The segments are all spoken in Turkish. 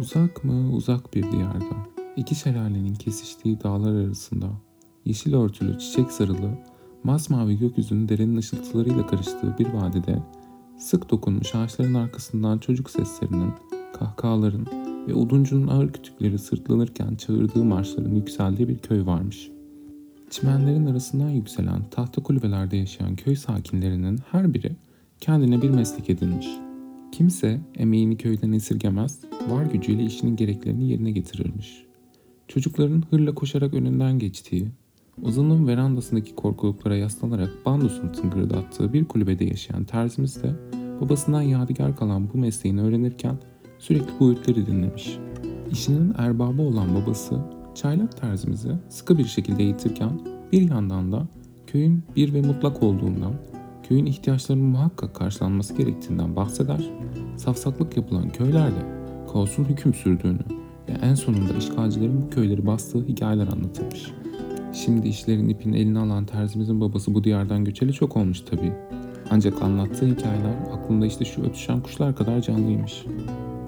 Uzak mı uzak bir diyarda, iki şelalenin kesiştiği dağlar arasında, yeşil örtülü çiçek sarılı, masmavi gökyüzünün derin ışıltılarıyla karıştığı bir vadide, sık dokunmuş ağaçların arkasından çocuk seslerinin, kahkahaların ve oduncunun ağır kütükleri sırtlanırken çağırdığı marşların yükseldiği bir köy varmış. Çimenlerin arasından yükselen tahta kulübelerde yaşayan köy sakinlerinin her biri kendine bir meslek edinmiş.'' Kimse emeğini köyden esirgemez, var gücüyle işinin gereklerini yerine getirirmiş. Çocukların hırla koşarak önünden geçtiği, Ozan'ın verandasındaki korkuluklara yaslanarak bandosunu tıngırdattığı bir kulübede yaşayan terzimiz de babasından yadigar kalan bu mesleğini öğrenirken sürekli bu öğütleri dinlemiş. İşinin erbabı olan babası çaylak terzimizi sıkı bir şekilde eğitirken bir yandan da köyün bir ve mutlak olduğundan köyün ihtiyaçlarının muhakkak karşılanması gerektiğinden bahseder, safsaklık yapılan köylerde kaosun hüküm sürdüğünü ve en sonunda işgalcilerin bu köyleri bastığı hikayeler anlatılmış. Şimdi işlerin ipini eline alan terzimizin babası bu diyardan göçeli çok olmuş tabii. Ancak anlattığı hikayeler aklında işte şu ötüşen kuşlar kadar canlıymış.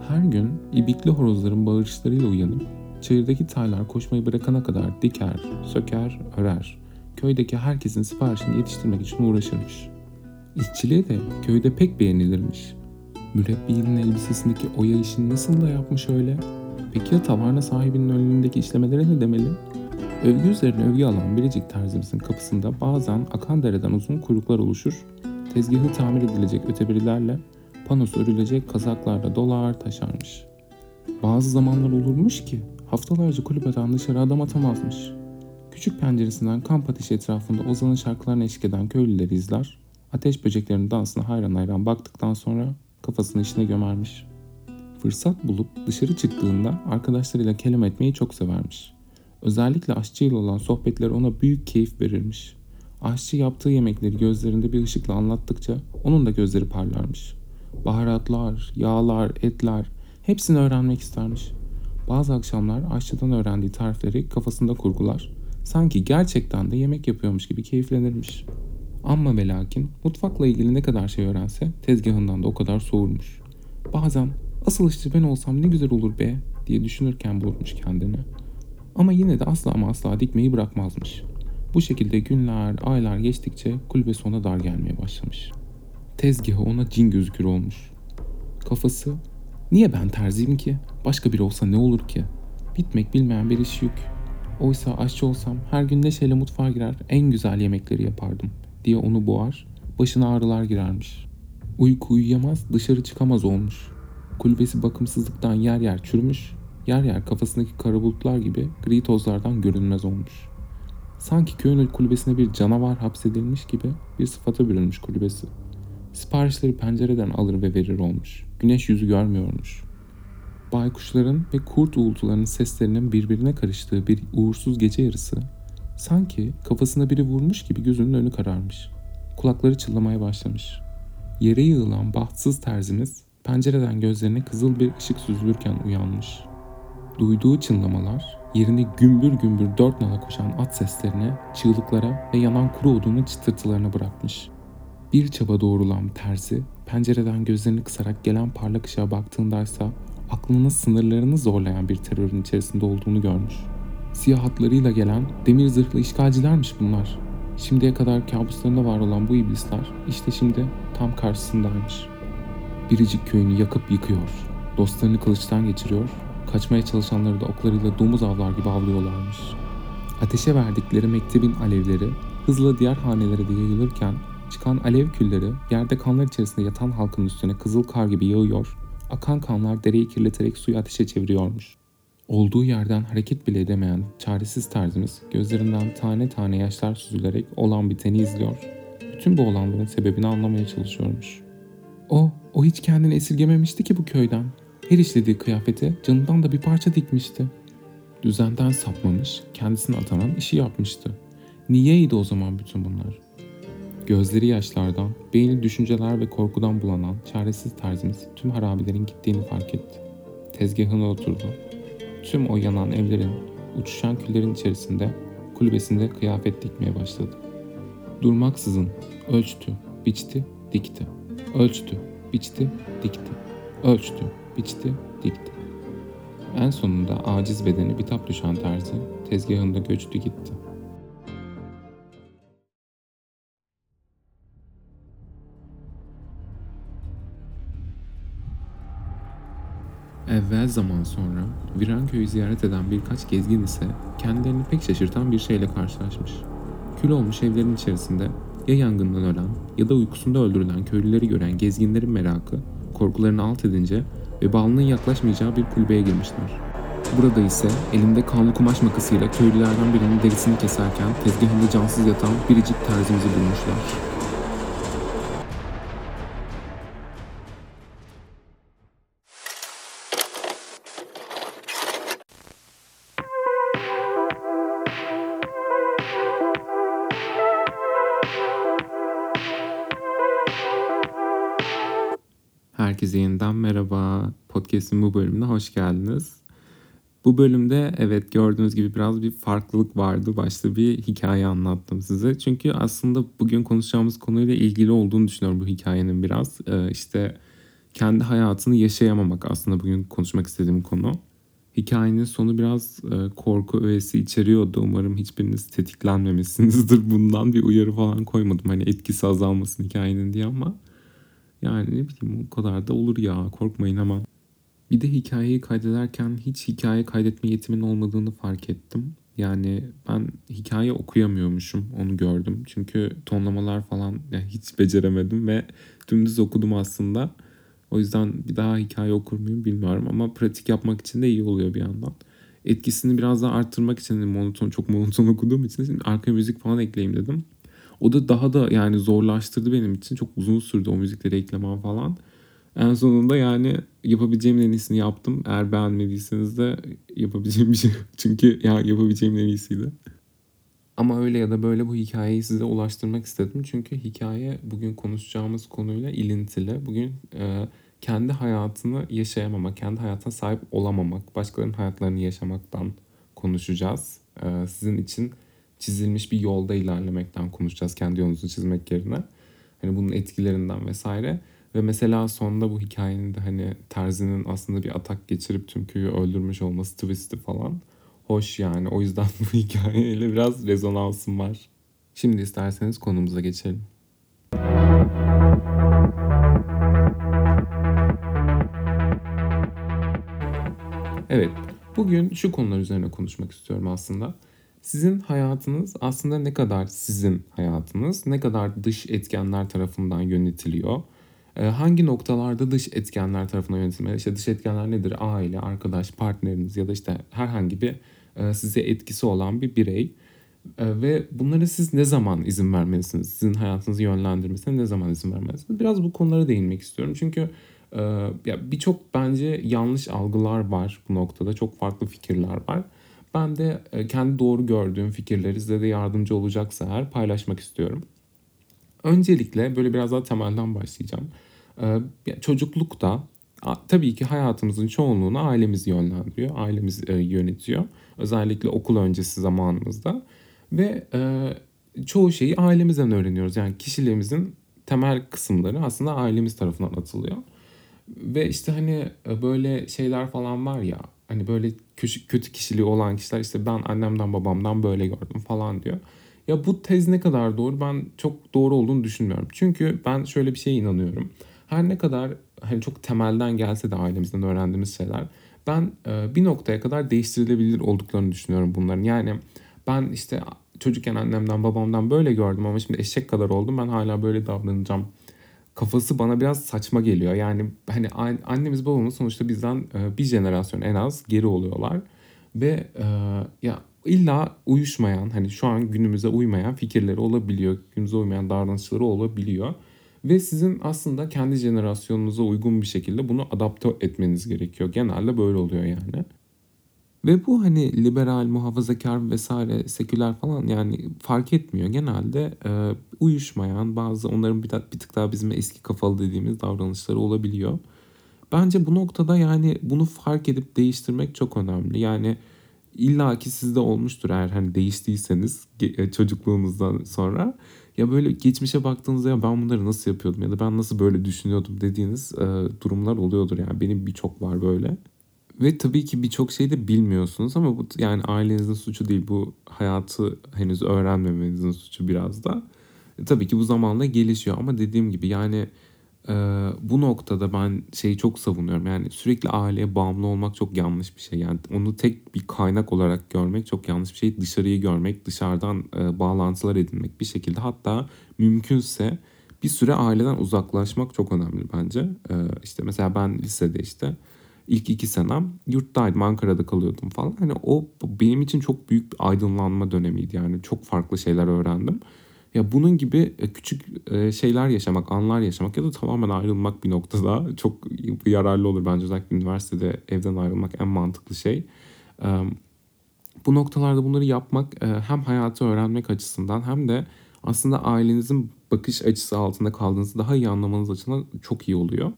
Her gün ibikli horozların bağırışlarıyla uyanıp çayırdaki taylar koşmayı bırakana kadar diker, söker, örer. Köydeki herkesin siparişini yetiştirmek için uğraşırmış. İşçiliği de köyde pek beğenilirmiş. Mürebbiyinin elbisesindeki oya işini nasıl da yapmış öyle? Peki ya tavarna sahibinin önündeki işlemelere ne demeli? Övgü üzerine övgü alan biricik terzimizin kapısında bazen akan dereden uzun kuyruklar oluşur, tezgahı tamir edilecek öteberilerle, panosu örülecek kazaklarla dolar taşarmış. Bazı zamanlar olurmuş ki haftalarca kulübeden dışarı adam atamazmış. Küçük penceresinden kamp ateşi etrafında Ozan'ın şarkılarını eşlik eden köylüleri izler, Ateş böceklerinin dansına hayran hayran baktıktan sonra kafasını işine gömermiş. Fırsat bulup dışarı çıktığında arkadaşlarıyla kelam etmeyi çok severmiş. Özellikle aşçıyla olan sohbetleri ona büyük keyif verirmiş. Aşçı yaptığı yemekleri gözlerinde bir ışıkla anlattıkça onun da gözleri parlarmış. Baharatlar, yağlar, etler hepsini öğrenmek istermiş. Bazı akşamlar aşçıdan öğrendiği tarifleri kafasında kurgular. Sanki gerçekten de yemek yapıyormuş gibi keyiflenirmiş.'' Amma ve lakin mutfakla ilgili ne kadar şey öğrense tezgahından da o kadar soğurmuş. Bazen asıl işçi ben olsam ne güzel olur be diye düşünürken bulmuş kendini. Ama yine de asla ama asla dikmeyi bırakmazmış. Bu şekilde günler, aylar geçtikçe kulübesi ona dar gelmeye başlamış. Tezgahı ona cin gözükür olmuş. Kafası, niye ben terziyim ki? Başka biri olsa ne olur ki? Bitmek bilmeyen bir iş yük. Oysa aşçı olsam her gün neşeyle mutfağa girer en güzel yemekleri yapardım diye onu boğar, başına ağrılar girermiş. Uyku uyuyamaz, dışarı çıkamaz olmuş. Kulübesi bakımsızlıktan yer yer çürümüş, yer yer kafasındaki kara bulutlar gibi gri tozlardan görünmez olmuş. Sanki köyün kulübesine bir canavar hapsedilmiş gibi bir sıfata bürünmüş kulübesi. Siparişleri pencereden alır ve verir olmuş. Güneş yüzü görmüyormuş. Baykuşların ve kurt uğultularının seslerinin birbirine karıştığı bir uğursuz gece yarısı Sanki kafasına biri vurmuş gibi gözünün önü kararmış. Kulakları çıllamaya başlamış. Yere yığılan bahtsız terzimiz pencereden gözlerine kızıl bir ışık süzülürken uyanmış. Duyduğu çınlamalar yerini gümbür gümbür dört nala koşan at seslerine, çığlıklara ve yanan kuru odunun çıtırtılarına bırakmış. Bir çaba doğrulan terzi pencereden gözlerini kısarak gelen parlak ışığa baktığındaysa aklının sınırlarını zorlayan bir terörün içerisinde olduğunu görmüş. Siyah hatlarıyla gelen demir zırhlı işgalcilermiş bunlar. Şimdiye kadar kabuslarında var olan bu iblisler işte şimdi tam karşısındaymış. Biricik köyünü yakıp yıkıyor. Dostlarını kılıçtan geçiriyor. Kaçmaya çalışanları da oklarıyla domuz avlar gibi avlıyorlarmış. Ateşe verdikleri mektebin alevleri hızla diğer hanelere de yayılırken çıkan alev külleri yerde kanlar içerisinde yatan halkın üstüne kızıl kar gibi yağıyor. Akan kanlar dereyi kirleterek suyu ateşe çeviriyormuş. Olduğu yerden hareket bile edemeyen çaresiz terzimiz gözlerinden tane tane yaşlar süzülerek olan biteni izliyor. Bütün bu olanların sebebini anlamaya çalışıyormuş. O, o hiç kendini esirgememişti ki bu köyden. Her işlediği kıyafete canından da bir parça dikmişti. Düzenden sapmamış, kendisine atanan işi yapmıştı. Niyeydi o zaman bütün bunlar? Gözleri yaşlardan, beyni düşünceler ve korkudan bulanan çaresiz terzimiz tüm harabilerin gittiğini fark etti. Tezgahına oturdu Tüm o yanan evlerin, uçuşan küllerin içerisinde kulübesinde kıyafet dikmeye başladı. Durmaksızın ölçtü, biçti, dikti. Ölçtü, biçti, dikti. Ölçtü, biçti, dikti. En sonunda aciz bedeni bitap düşen terzi tezgahında göçtü gitti. Evvel zaman sonra Viranköy'ü ziyaret eden birkaç gezgin ise kendilerini pek şaşırtan bir şeyle karşılaşmış. Kül olmuş evlerin içerisinde ya yangından ölen ya da uykusunda öldürülen köylüleri gören gezginlerin merakı korkularını alt edince ve balının yaklaşmayacağı bir kulübeye girmişler. Burada ise elinde kanlı kumaş makasıyla köylülerden birinin derisini keserken tezgahında cansız yatan biricik terzimizi bulmuşlar. Yeniden merhaba. Podcast'in bu bölümüne hoş geldiniz. Bu bölümde evet gördüğünüz gibi biraz bir farklılık vardı. Başta bir hikaye anlattım size. Çünkü aslında bugün konuşacağımız konuyla ilgili olduğunu düşünüyorum bu hikayenin biraz. Ee, işte kendi hayatını yaşayamamak aslında bugün konuşmak istediğim konu. Hikayenin sonu biraz e, korku öğesi içeriyordu. Umarım hiçbiriniz tetiklenmemişsinizdir. Bundan bir uyarı falan koymadım. Hani etkisi azalmasın hikayenin diye ama yani ne bileyim o kadar da olur ya korkmayın ama. Bir de hikayeyi kaydederken hiç hikaye kaydetme yetimin olmadığını fark ettim. Yani ben hikaye okuyamıyormuşum onu gördüm. Çünkü tonlamalar falan yani hiç beceremedim ve dümdüz okudum aslında. O yüzden bir daha hikaye okur muyum bilmiyorum ama pratik yapmak için de iyi oluyor bir yandan. Etkisini biraz daha arttırmak için monoton çok monoton okuduğum için şimdi arka müzik falan ekleyeyim dedim. O da daha da yani zorlaştırdı benim için. Çok uzun sürdü o müzikleri eklemem falan. En sonunda yani yapabileceğim en iyisini yaptım. Eğer beğenmediyseniz de yapabileceğim bir şey. Çünkü ya yapabileceğim en iyisiydi. Ama öyle ya da böyle bu hikayeyi size ulaştırmak istedim. Çünkü hikaye bugün konuşacağımız konuyla ilintili. Bugün e, kendi hayatını yaşayamamak, kendi hayatına sahip olamamak, başkalarının hayatlarını yaşamaktan konuşacağız. E, sizin için çizilmiş bir yolda ilerlemekten konuşacağız kendi yolumuzu çizmek yerine. Hani bunun etkilerinden vesaire. Ve mesela sonunda bu hikayenin de hani Terzi'nin aslında bir atak geçirip tüm köyü öldürmüş olması twist'i falan. Hoş yani. O yüzden bu hikayeyle biraz rezonansım var. Şimdi isterseniz konumuza geçelim. Evet, bugün şu konular üzerine konuşmak istiyorum aslında. Sizin hayatınız aslında ne kadar sizin hayatınız, ne kadar dış etkenler tarafından yönetiliyor. Ee, hangi noktalarda dış etkenler tarafından yönetilmeli? İşte dış etkenler nedir? Aile, arkadaş, partneriniz ya da işte herhangi bir e, size etkisi olan bir birey. E, ve bunlara siz ne zaman izin vermelisiniz? Sizin hayatınızı yönlendirmesine ne zaman izin vermelisiniz? Biraz bu konulara değinmek istiyorum. Çünkü e, birçok bence yanlış algılar var bu noktada. Çok farklı fikirler var. Ben de e, kendi doğru gördüğüm fikirleri size de yardımcı olacaksa eğer paylaşmak istiyorum. Öncelikle böyle biraz daha temelden başlayacağım. E, çocuklukta tabii ki hayatımızın çoğunluğunu ailemiz yönlendiriyor, ailemiz e, yönetiyor. Özellikle okul öncesi zamanımızda. Ve çoğu şeyi ailemizden öğreniyoruz. Yani kişiliğimizin temel kısımları aslında ailemiz tarafından atılıyor. Ve işte hani böyle şeyler falan var ya hani böyle kötü kişiliği olan kişiler işte ben annemden babamdan böyle gördüm falan diyor. Ya bu tez ne kadar doğru ben çok doğru olduğunu düşünmüyorum. Çünkü ben şöyle bir şeye inanıyorum. Her ne kadar hani çok temelden gelse de ailemizden öğrendiğimiz şeyler ben e, bir noktaya kadar değiştirilebilir olduklarını düşünüyorum bunların. Yani ben işte çocukken annemden babamdan böyle gördüm ama şimdi eşek kadar oldum ben hala böyle davranacağım kafası bana biraz saçma geliyor. Yani hani annemiz babamız sonuçta bizden e, bir jenerasyon en az geri oluyorlar. Ve e, ya illa uyuşmayan hani şu an günümüze uymayan fikirleri olabiliyor. Günümüze uymayan davranışları olabiliyor. Ve sizin aslında kendi jenerasyonunuza uygun bir şekilde bunu adapte etmeniz gerekiyor. Genelde böyle oluyor yani. Ve bu hani liberal, muhafazakar vesaire seküler falan yani fark etmiyor. Genelde e, uyuşmayan bazı onların bir, bir tık daha bizim eski kafalı dediğimiz davranışları olabiliyor. Bence bu noktada yani bunu fark edip değiştirmek çok önemli. Yani illa ki sizde olmuştur eğer hani değiştiyseniz e, çocukluğunuzdan sonra. Ya böyle geçmişe baktığınızda ya ben bunları nasıl yapıyordum ya da ben nasıl böyle düşünüyordum dediğiniz e, durumlar oluyordur yani. Benim birçok var böyle. Ve tabii ki birçok şey de bilmiyorsunuz ama bu yani ailenizin suçu değil. Bu hayatı henüz öğrenmemenizin suçu biraz da. E, tabii ki bu zamanla gelişiyor ama dediğim gibi yani e, bu noktada ben şeyi çok savunuyorum. Yani sürekli aileye bağımlı olmak çok yanlış bir şey. Yani onu tek bir kaynak olarak görmek çok yanlış bir şey. Dışarıyı görmek, dışarıdan e, bağlantılar edinmek bir şekilde. Hatta mümkünse bir süre aileden uzaklaşmak çok önemli bence. E, işte mesela ben lisede işte ilk iki senem yurttaydım Ankara'da kalıyordum falan. Hani o benim için çok büyük bir aydınlanma dönemiydi yani çok farklı şeyler öğrendim. Ya bunun gibi e, küçük e, şeyler yaşamak, anlar yaşamak ya da tamamen ayrılmak bir noktada çok yararlı olur bence. Özellikle üniversitede evden ayrılmak en mantıklı şey. Bu noktalarda bunları yapmak e, hem hayatı öğrenmek açısından hem de aslında ailenizin bakış açısı altında kaldığınızı daha iyi anlamanız açısından çok iyi oluyor.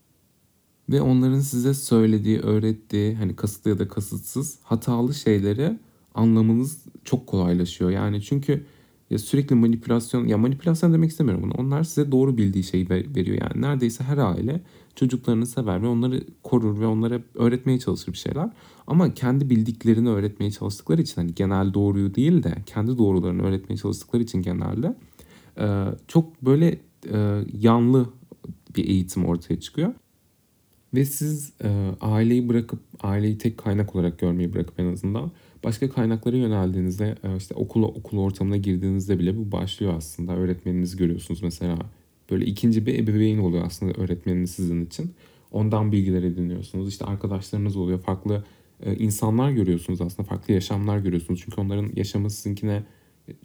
Ve onların size söylediği, öğrettiği hani kasıtlı ya da kasıtsız hatalı şeyleri anlamanız çok kolaylaşıyor. Yani çünkü ya sürekli manipülasyon ya manipülasyon demek istemiyorum bunu. Onlar size doğru bildiği şeyi veriyor yani. Neredeyse her aile çocuklarını sever ve onları korur ve onlara öğretmeye çalışır bir şeyler. Ama kendi bildiklerini öğretmeye çalıştıkları için hani genel doğruyu değil de kendi doğrularını öğretmeye çalıştıkları için genelde çok böyle yanlı bir eğitim ortaya çıkıyor. Ve siz e, aileyi bırakıp, aileyi tek kaynak olarak görmeyi bırakıp en azından başka kaynaklara yöneldiğinizde, e, işte okula, okul ortamına girdiğinizde bile bu başlıyor aslında. Öğretmeninizi görüyorsunuz mesela. Böyle ikinci bir ebeveyn oluyor aslında öğretmeniniz sizin için. Ondan bilgiler ediniyorsunuz. İşte arkadaşlarınız oluyor. Farklı e, insanlar görüyorsunuz aslında. Farklı yaşamlar görüyorsunuz. Çünkü onların yaşamı sizinkine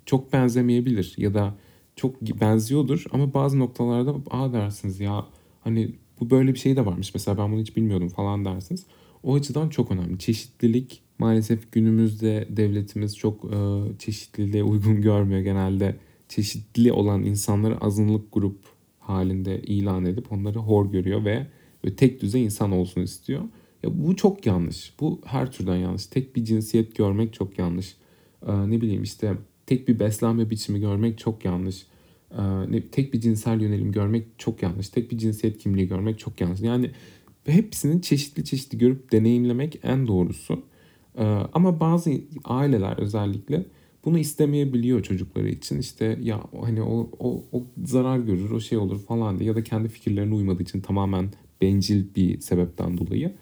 çok benzemeyebilir ya da çok benziyordur ama bazı noktalarda aa dersiniz ya hani bu böyle bir şey de varmış. Mesela ben bunu hiç bilmiyordum falan dersiniz. O açıdan çok önemli. Çeşitlilik maalesef günümüzde devletimiz çok e, çeşitliliğe uygun görmüyor. Genelde çeşitli olan insanları azınlık grup halinde ilan edip onları hor görüyor ve, ve tek düzey insan olsun istiyor. Ya bu çok yanlış. Bu her türden yanlış. Tek bir cinsiyet görmek çok yanlış. Ee, ne bileyim işte tek bir beslenme biçimi görmek çok yanlış. Ee, tek bir cinsel yönelim görmek çok yanlış. Tek bir cinsiyet kimliği görmek çok yanlış. Yani hepsini çeşitli çeşitli görüp deneyimlemek en doğrusu. Ee, ama bazı aileler özellikle bunu istemeyebiliyor çocukları için. İşte ya hani o, o, o zarar görür, o şey olur falan diye ya da kendi fikirlerine uymadığı için tamamen bencil bir sebepten dolayı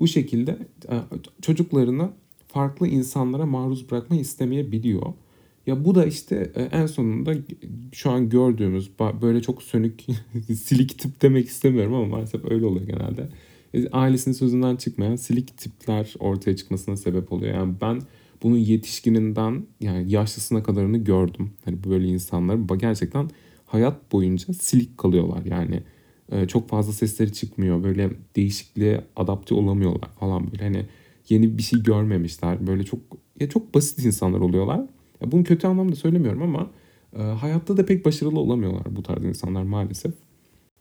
bu şekilde e, çocuklarını farklı insanlara maruz bırakmayı istemeyebiliyor. Ya bu da işte e, en sonunda şu an gördüğümüz böyle çok sönük silik tip demek istemiyorum ama maalesef öyle oluyor genelde. E, ailesinin sözünden çıkmayan silik tipler ortaya çıkmasına sebep oluyor. Yani ben bunun yetişkininden yani yaşlısına kadarını gördüm. Hani böyle insanlar gerçekten hayat boyunca silik kalıyorlar. Yani e, çok fazla sesleri çıkmıyor. Böyle değişikliğe adapte olamıyorlar falan böyle. Hani yeni bir şey görmemişler. Böyle çok ya çok basit insanlar oluyorlar. Ya bunu kötü anlamda söylemiyorum ama e, hayatta da pek başarılı olamıyorlar bu tarz insanlar maalesef.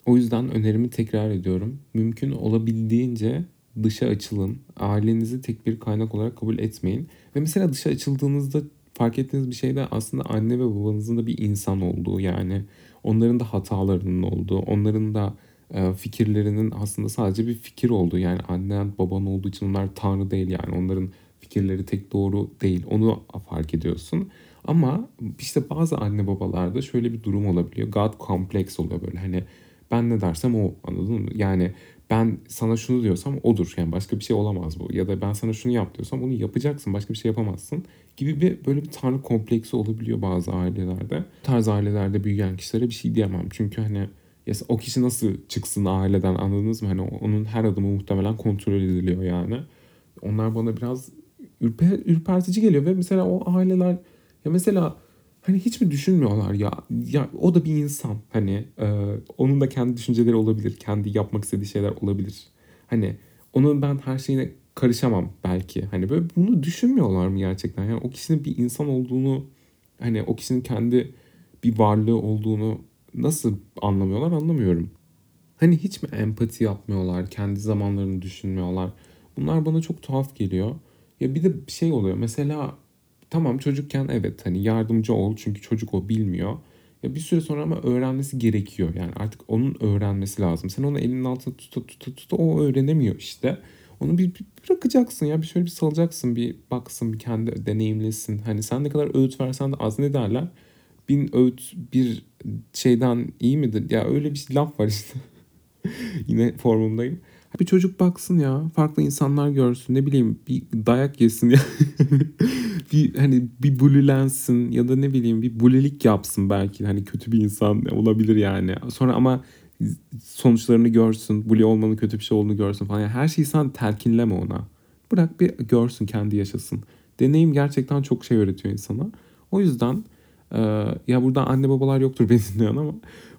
O yüzden önerimi tekrar ediyorum. Mümkün olabildiğince dışa açılın. Ailenizi tek bir kaynak olarak kabul etmeyin. Ve mesela dışa açıldığınızda fark ettiğiniz bir şey de aslında anne ve babanızın da bir insan olduğu yani onların da hatalarının olduğu, onların da e, fikirlerinin aslında sadece bir fikir olduğu yani annen baban olduğu için onlar tanrı değil yani onların fikirleri tek doğru değil. Onu fark ediyorsun. Ama işte bazı anne babalarda şöyle bir durum olabiliyor. God kompleks oluyor böyle hani ben ne dersem o anladın mı? Yani ben sana şunu diyorsam odur. Yani başka bir şey olamaz bu. Ya da ben sana şunu yap diyorsam onu yapacaksın. Başka bir şey yapamazsın. Gibi bir böyle bir tanrı kompleksi olabiliyor bazı ailelerde. Bu tarz ailelerde büyüyen kişilere bir şey diyemem. Çünkü hani o kişi nasıl çıksın aileden anladınız mı? Hani onun her adımı muhtemelen kontrol ediliyor yani. Onlar bana biraz ürper, ürpertici geliyor ve mesela o aileler ya mesela hani hiç mi düşünmüyorlar ya ya o da bir insan hani e, onun da kendi düşünceleri olabilir kendi yapmak istediği şeyler olabilir hani onun ben her şeyine karışamam belki hani böyle bunu düşünmüyorlar mı gerçekten yani o kişinin bir insan olduğunu hani o kişinin kendi bir varlığı olduğunu nasıl anlamıyorlar anlamıyorum. Hani hiç mi empati yapmıyorlar, kendi zamanlarını düşünmüyorlar? Bunlar bana çok tuhaf geliyor. Ya bir de şey oluyor. Mesela tamam çocukken evet hani yardımcı ol çünkü çocuk o bilmiyor. Ya bir süre sonra ama öğrenmesi gerekiyor. Yani artık onun öğrenmesi lazım. Sen onu elinin altında tuta tuta tuta o öğrenemiyor işte. Onu bir, bir bırakacaksın ya bir şöyle bir salacaksın bir baksın bir kendi deneyimlesin. Hani sen ne kadar öğüt versen de az ne derler? Bin öğüt bir şeyden iyi midir? Ya öyle bir laf var işte. Yine formundayım. Bir çocuk baksın ya farklı insanlar görsün ne bileyim bir dayak yesin ya. bir hani bir bulilensin ya da ne bileyim bir bulilik yapsın belki hani kötü bir insan olabilir yani. Sonra ama sonuçlarını görsün, bully olmanın kötü bir şey olduğunu görsün falan. Yani her şeyi sen telkinleme ona. Bırak bir görsün, kendi yaşasın. Deneyim gerçekten çok şey öğretiyor insana. O yüzden ya burada anne babalar yoktur beni dinleyen ama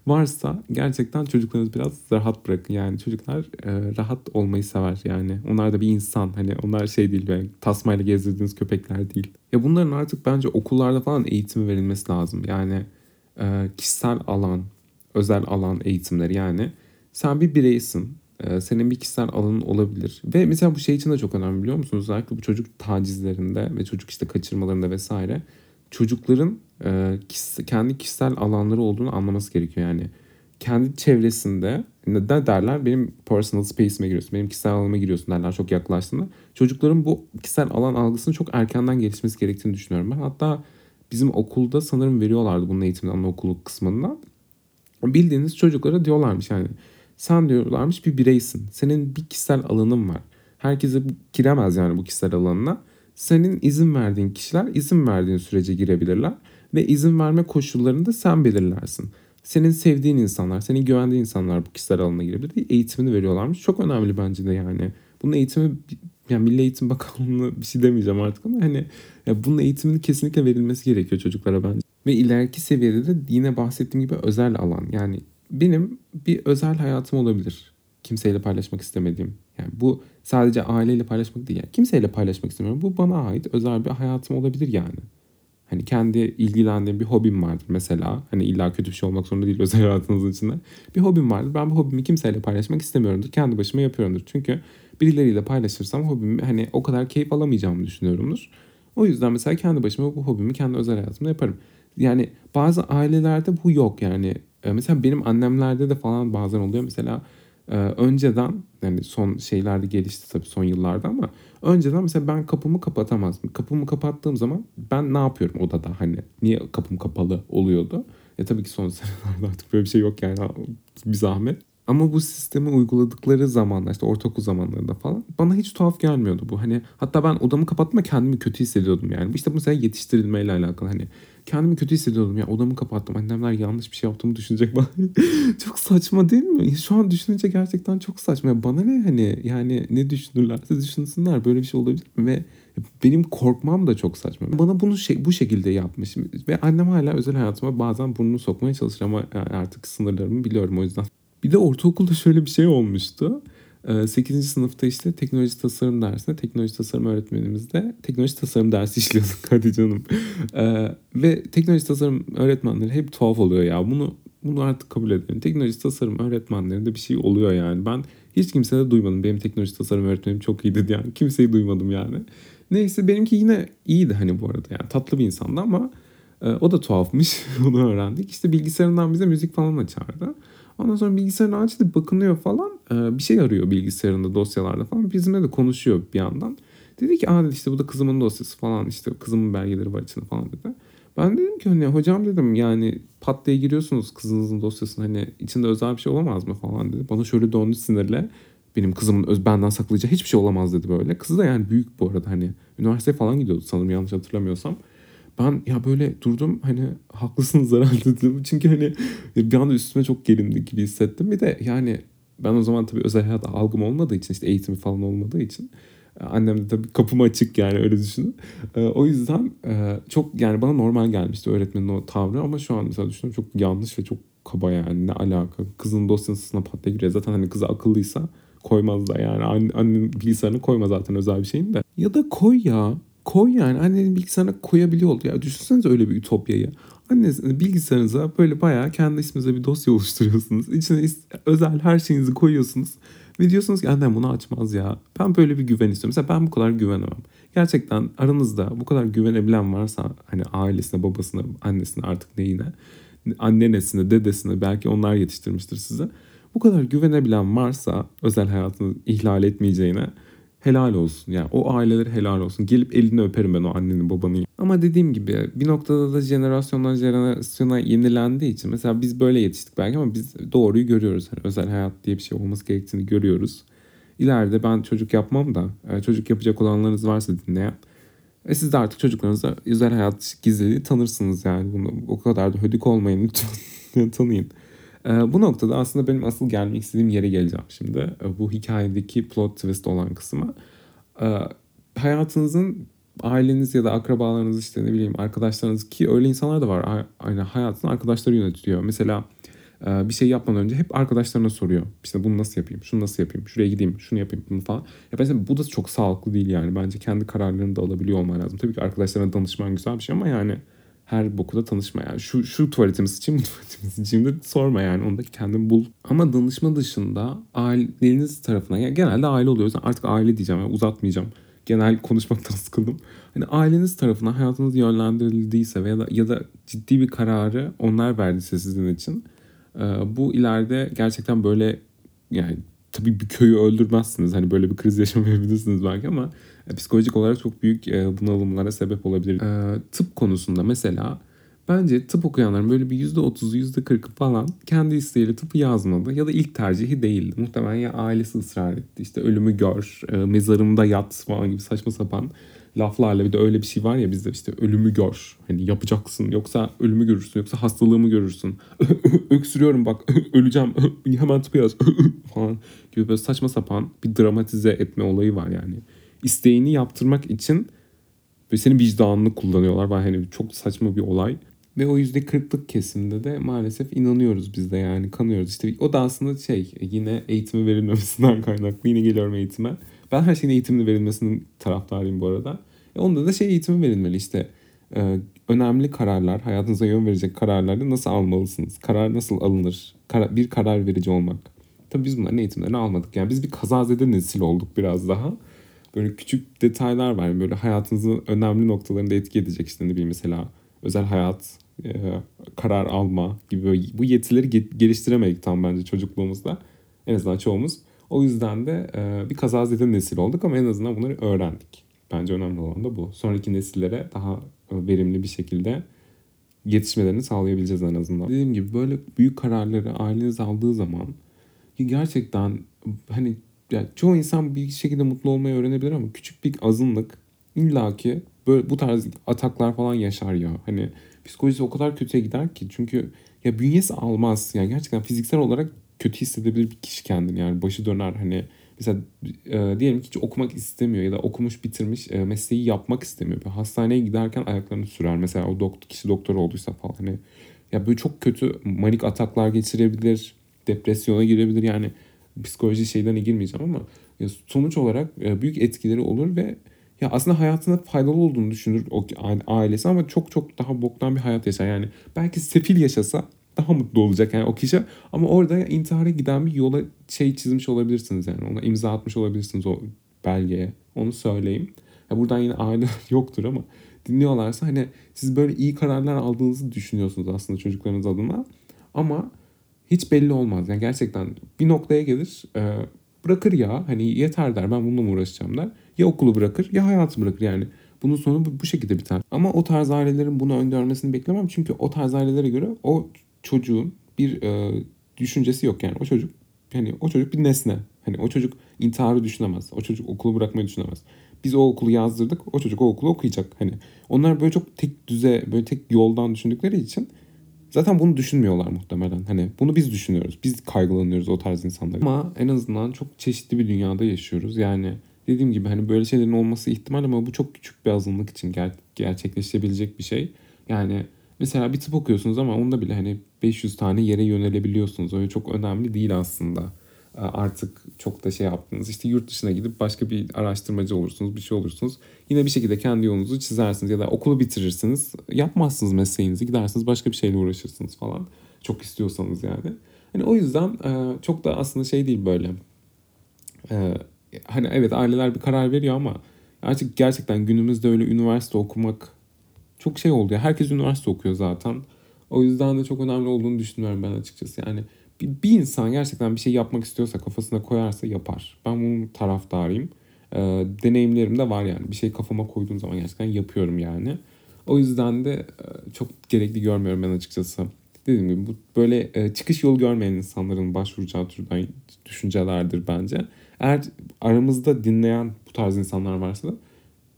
varsa gerçekten çocuklarınızı biraz rahat bırakın. Yani çocuklar e, rahat olmayı sever yani. Onlar da bir insan. Hani onlar şey değil böyle tasmayla gezdirdiğiniz köpekler değil. Ya bunların artık bence okullarda falan eğitimi verilmesi lazım. Yani e, kişisel alan, özel alan eğitimleri yani. Sen bir bireysin. E, senin bir kişisel alanın olabilir. Ve mesela bu şey için de çok önemli biliyor musunuz? Özellikle bu çocuk tacizlerinde ve çocuk işte kaçırmalarında vesaire. Çocukların e, kendi kişisel alanları olduğunu anlaması gerekiyor yani. Kendi çevresinde ne derler benim personal space'ime giriyorsun, benim kişisel alanıma giriyorsun derler çok yaklaştığında. Çocukların bu kişisel alan algısını çok erkenden gelişmesi gerektiğini düşünüyorum ben. Hatta bizim okulda sanırım veriyorlardı bunun eğitimini anaokulu kısmında. Bildiğiniz çocuklara diyorlarmış yani sen diyorlarmış bir bireysin. Senin bir kişisel alanın var. Herkese giremez yani bu kişisel alanına. Senin izin verdiğin kişiler izin verdiğin sürece girebilirler ve izin verme koşullarını da sen belirlersin. Senin sevdiğin insanlar, senin güvendiğin insanlar bu kişisel alana girebilir eğitimini veriyorlarmış. Çok önemli bence de yani. Bunun eğitimi yani Milli Eğitim Bakanlığı'na bir şey demeyeceğim artık ama hani ya bunun eğitiminin kesinlikle verilmesi gerekiyor çocuklara bence. Ve ileriki seviyede de yine bahsettiğim gibi özel alan. Yani benim bir özel hayatım olabilir. Kimseyle paylaşmak istemediğim. Yani bu sadece aileyle paylaşmak değil. Yani kimseyle paylaşmak istemiyorum. Bu bana ait özel bir hayatım olabilir yani. Hani kendi ilgilendiğim bir hobim vardır mesela. Hani illa kötü bir şey olmak zorunda değil özel hayatınızın içinde. Bir hobim vardır. Ben bu hobimi kimseyle paylaşmak istemiyorumdur. Kendi başıma yapıyorumdur. Çünkü birileriyle paylaşırsam hobimi hani o kadar keyif alamayacağımı düşünüyorumdur. O yüzden mesela kendi başıma bu hobimi kendi özel hayatımda yaparım. Yani bazı ailelerde bu yok yani. E, mesela benim annemlerde de falan bazen oluyor. Mesela e, önceden yani son şeylerde gelişti tabii son yıllarda ama önceden mesela ben kapımı kapatamazdım. Kapımı kapattığım zaman ben ne yapıyorum odada hani niye kapım kapalı oluyordu. Ya tabii ki son senelerde artık böyle bir şey yok yani bir zahmet. Ama bu sistemi uyguladıkları zamanlar işte ortaokul zamanlarında falan bana hiç tuhaf gelmiyordu bu. Hani hatta ben odamı kapattığımda kendimi kötü hissediyordum yani. İşte mesela yetiştirilmeyle alakalı hani kendimi kötü hissediyordum ya odamı kapattım. Annemler yanlış bir şey yaptığımı düşünecek bana. çok saçma değil mi? Şu an düşününce gerçekten çok saçma. Ya bana ne hani yani ne düşünürlerse düşünsünler böyle bir şey olabilir mi? Ve benim korkmam da çok saçma. Bana bunu şey, bu şekilde yapmış ve annem hala özel hayatıma bazen burnunu sokmaya çalışır ama artık sınırlarımı biliyorum o yüzden. Bir de ortaokulda şöyle bir şey olmuştu. 8. Ee, sınıfta işte teknoloji tasarım dersinde teknoloji tasarım öğretmenimizde teknoloji tasarım dersi işliyorduk hadi canım. Ee, ve teknoloji tasarım öğretmenleri hep tuhaf oluyor ya. Bunu bunu artık kabul edelim. Teknoloji tasarım öğretmenlerinde bir şey oluyor yani. Ben hiç kimsede duymadım. Benim teknoloji tasarım öğretmenim çok iyiydi yani. Kimseyi duymadım yani. Neyse benimki yine iyiydi hani bu arada yani tatlı bir insandı ama e, o da tuhafmış. Onu öğrendik. İşte bilgisayarından bize müzik falan açardı. Ondan sonra bilgisayarını açtı bakınıyor falan. Ee, bir şey arıyor bilgisayarında dosyalarda falan. Bizimle de konuşuyor bir yandan. Dedi ki aa işte bu da kızımın dosyası falan işte kızımın belgeleri var içinde falan dedi. Ben dedim ki hani hocam dedim yani pat diye giriyorsunuz kızınızın dosyasına hani içinde özel bir şey olamaz mı falan dedi. Bana şöyle döndü sinirle. Benim kızımın öz benden saklayacağı hiçbir şey olamaz dedi böyle. Kızı da yani büyük bu arada hani üniversiteye falan gidiyordu sanırım yanlış hatırlamıyorsam ben ya böyle durdum hani haklısınız herhalde dedim. Çünkü hani bir anda üstüme çok gerindi gibi hissettim. Bir de yani ben o zaman tabii özel hayat algım olmadığı için işte eğitimi falan olmadığı için annem de tabii kapım açık yani öyle düşünün. Ee, o yüzden e, çok yani bana normal gelmişti öğretmenin o tavrı ama şu an mesela düşünüyorum çok yanlış ve çok kaba yani ne alaka. Kızın dosyasına pat diye giriyor. Zaten hani kızı akıllıysa koymaz da yani annenin bilgisayarını koyma zaten özel bir şeyin de. Ya da koy ya koy yani annenin bilgisayarına koyabiliyor oldu. Ya düşünsenize öyle bir ütopyayı. Annenizin bilgisayarınıza böyle bayağı kendi isminize bir dosya oluşturuyorsunuz. İçine özel her şeyinizi koyuyorsunuz. Ve diyorsunuz ki annem bunu açmaz ya. Ben böyle bir güven istiyorum. Mesela ben bu kadar güvenemem. Gerçekten aranızda bu kadar güvenebilen varsa hani ailesine, babasına, annesine artık neyine, annenesine, dedesine belki onlar yetiştirmiştir sizi. Bu kadar güvenebilen varsa özel hayatını ihlal etmeyeceğine helal olsun. Yani o aileleri helal olsun. Gelip elini öperim ben o annenin babanın. Ama dediğim gibi bir noktada da jenerasyondan jenerasyona yenilendiği için mesela biz böyle yetiştik belki ama biz doğruyu görüyoruz. Hani özel hayat diye bir şey olması gerektiğini görüyoruz. İleride ben çocuk yapmam da e, çocuk yapacak olanlarınız varsa dinleyen e siz de artık çocuklarınıza özel hayat gizliliği tanırsınız yani. Bunu o kadar da hödük olmayın lütfen tanıyın. E, bu noktada aslında benim asıl gelmek istediğim yere geleceğim şimdi. E, bu hikayedeki plot twist olan kısma. E, hayatınızın aileniz ya da akrabalarınız işte ne bileyim arkadaşlarınız ki öyle insanlar da var. Aynı hayatını arkadaşları yönetiyor. Mesela bir şey yapmadan önce hep arkadaşlarına soruyor. İşte bunu nasıl yapayım, şunu nasıl yapayım, şuraya gideyim, şunu yapayım bunu falan. Ya mesela bu da çok sağlıklı değil yani. Bence kendi kararlarını da alabiliyor olman lazım. Tabii ki arkadaşlarına danışman güzel bir şey ama yani her boku da tanışma yani. Şu, şu tuvaletimi sıçayım, bu tuvaletimi sıçayım da sorma yani. Onu da kendin bul. Ama danışma dışında aileniz tarafından, yani genelde aile oluyoruz. Artık aile diyeceğim yani uzatmayacağım. Genel konuşmaktan sıkıldım. Hani aileniz tarafından hayatınız yönlendirildiyse veya da, ya da ciddi bir kararı onlar verdiyse sizin için ee, bu ileride gerçekten böyle yani tabii bir köyü öldürmezsiniz. Hani böyle bir kriz yaşamayabilirsiniz belki ama e, psikolojik olarak çok büyük e, bunalımlara sebep olabilir. E, tıp konusunda mesela bence tıp okuyanların böyle bir %30'u %40'ı falan kendi isteğiyle tıpı yazmadı ya da ilk tercihi değildi. Muhtemelen ya ailesi ısrar etti işte ölümü gör, mezarımda yat falan gibi saçma sapan laflarla bir de öyle bir şey var ya bizde işte ölümü gör. Hani yapacaksın yoksa ölümü görürsün yoksa hastalığımı görürsün. Öksürüyorum bak öleceğim hemen tıpı yaz falan gibi böyle saçma sapan bir dramatize etme olayı var yani. İsteğini yaptırmak için ve senin vicdanını kullanıyorlar. Ben hani çok saçma bir olay. Ve o yüzde kırklık kesimde de maalesef inanıyoruz biz de yani kanıyoruz. İşte o da aslında şey yine eğitimi verilmemesinden kaynaklı. Yine geliyorum eğitime. Ben her şeyin eğitimli verilmesinin taraftarıyım bu arada. E onda da şey eğitimi verilmeli işte. E, önemli kararlar, hayatınıza yön verecek kararlarda nasıl almalısınız? Karar nasıl alınır? Kar- bir karar verici olmak. Tabii biz bunların eğitimlerini almadık. Yani biz bir kazazede nesil olduk biraz daha. Böyle küçük detaylar var. Böyle hayatınızın önemli noktalarında etki edecek işte ne bileyim mesela özel hayat, e, karar alma gibi bu yetileri geliştiremedik tam bence çocukluğumuzda. En azından çoğumuz. O yüzden de e, bir kazazede nesil olduk ama en azından bunları öğrendik. Bence önemli olan da bu. Sonraki nesillere daha e, verimli bir şekilde yetişmelerini sağlayabileceğiz en azından. Dediğim gibi böyle büyük kararları aileniz aldığı zaman gerçekten hani yani çoğu insan bir şekilde mutlu olmayı öğrenebilir ama küçük bir azınlık illaki böyle bu tarz ataklar falan yaşar ya. Hani psikolojisi o kadar kötüye gider ki çünkü ya bünyesi almaz. Yani gerçekten fiziksel olarak kötü hissedebilir bir kişi kendini yani başı döner hani mesela e, diyelim ki hiç okumak istemiyor ya da okumuş bitirmiş e, mesleği yapmak istemiyor. Bir hastaneye giderken ayaklarını sürer mesela o doktor, kişi doktor olduysa falan hani ya böyle çok kötü manik ataklar geçirebilir, depresyona girebilir yani psikoloji şeyden girmeyeceğim ama sonuç olarak e, büyük etkileri olur ve ya aslında hayatında faydalı olduğunu düşünür o ailesi ama çok çok daha boktan bir hayat yaşar. Yani belki sefil yaşasa daha mutlu olacak yani o kişi. Ama orada intihara giden bir yola şey çizmiş olabilirsiniz yani. Ona imza atmış olabilirsiniz o belgeye. Onu söyleyeyim. Ya buradan yine aile yoktur ama dinliyorlarsa hani siz böyle iyi kararlar aldığınızı düşünüyorsunuz aslında çocuklarınız adına. Ama hiç belli olmaz. Yani gerçekten bir noktaya gelir e, bırakır ya hani yeter der ben bununla mı uğraşacağım der. Ya okulu bırakır ya hayatı bırakır yani. Bunun sonu bu, bu şekilde biter. Ama o tarz ailelerin bunu öngörmesini beklemem. Çünkü o tarz ailelere göre o çocuğun bir e, düşüncesi yok yani. O çocuk hani o çocuk bir nesne. Hani o çocuk intiharı düşünemez. O çocuk okulu bırakmayı düşünemez. Biz o okulu yazdırdık. O çocuk o okulu okuyacak. Hani onlar böyle çok tek düze, böyle tek yoldan düşündükleri için zaten bunu düşünmüyorlar muhtemelen. Hani bunu biz düşünüyoruz. Biz kaygılanıyoruz o tarz insanlar. Ama en azından çok çeşitli bir dünyada yaşıyoruz. Yani dediğim gibi hani böyle şeylerin olması ihtimal ama bu çok küçük bir azınlık için ger- gerçekleşebilecek bir şey. Yani Mesela bir tıp okuyorsunuz ama onda bile hani 500 tane yere yönelebiliyorsunuz. Öyle çok önemli değil aslında. Ee, artık çok da şey yaptınız. İşte yurt dışına gidip başka bir araştırmacı olursunuz, bir şey olursunuz. Yine bir şekilde kendi yolunuzu çizersiniz ya da okulu bitirirsiniz. Yapmazsınız mesleğinizi, gidersiniz başka bir şeyle uğraşırsınız falan. Çok istiyorsanız yani. Hani o yüzden e, çok da aslında şey değil böyle. E, hani evet aileler bir karar veriyor ama artık gerçekten günümüzde öyle üniversite okumak çok şey oldu ya. Herkes üniversite okuyor zaten. O yüzden de çok önemli olduğunu düşünüyorum ben açıkçası. Yani bir, insan gerçekten bir şey yapmak istiyorsa kafasına koyarsa yapar. Ben bunun taraftarıyım. e, deneyimlerim de var yani. Bir şey kafama koyduğum zaman gerçekten yapıyorum yani. O yüzden de e, çok gerekli görmüyorum ben açıkçası. Dediğim gibi bu böyle e, çıkış yolu görmeyen insanların başvuracağı türden düşüncelerdir bence. Eğer aramızda dinleyen bu tarz insanlar varsa da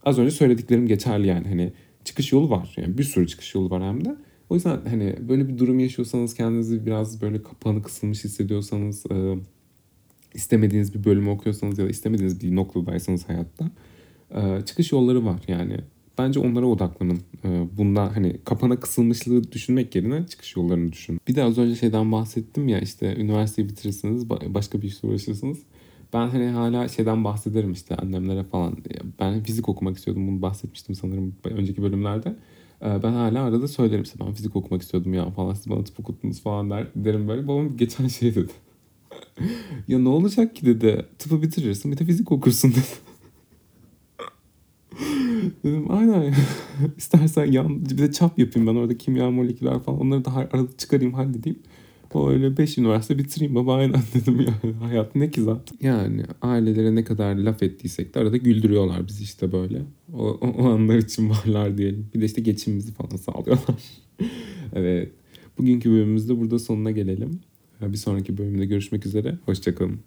az önce söylediklerim geçerli yani. Hani çıkış yolu var. Yani bir sürü çıkış yolu var hem de. O yüzden hani böyle bir durum yaşıyorsanız kendinizi biraz böyle kapanı kısılmış hissediyorsanız e, istemediğiniz bir bölümü okuyorsanız ya da istemediğiniz bir noktadaysanız hayatta e, çıkış yolları var yani. Bence onlara odaklanın. E, bunda hani kapana kısılmışlığı düşünmek yerine çıkış yollarını düşünün. Bir de az önce şeyden bahsettim ya işte üniversiteyi bitirirsiniz başka bir işle uğraşırsınız. Ben hani hala şeyden bahsederim işte annemlere falan. Ben fizik okumak istiyordum bunu bahsetmiştim sanırım önceki bölümlerde. Ee, ben hala arada söylerim işte ben fizik okumak istiyordum ya falan siz bana tıp okuttunuz falan der, derim böyle. Babam geçen şey dedi. ya ne olacak ki dedi. Tıpı bitirirsin bir de fizik okursun dedi. Dedim aynen istersen yan bir de çap yapayım ben orada kimya moleküler falan onları da arada çıkarayım halledeyim. O öyle 5 üniversite bitireyim baba aynen dedim yani. Hayat ne ki zaten. Yani ailelere ne kadar laf ettiysek de arada güldürüyorlar bizi işte böyle. O, o, o anlar için varlar diyelim. Bir de işte geçimimizi falan sağlıyorlar. evet. Bugünkü bölümümüzde burada sonuna gelelim. Bir sonraki bölümde görüşmek üzere. Hoşçakalın.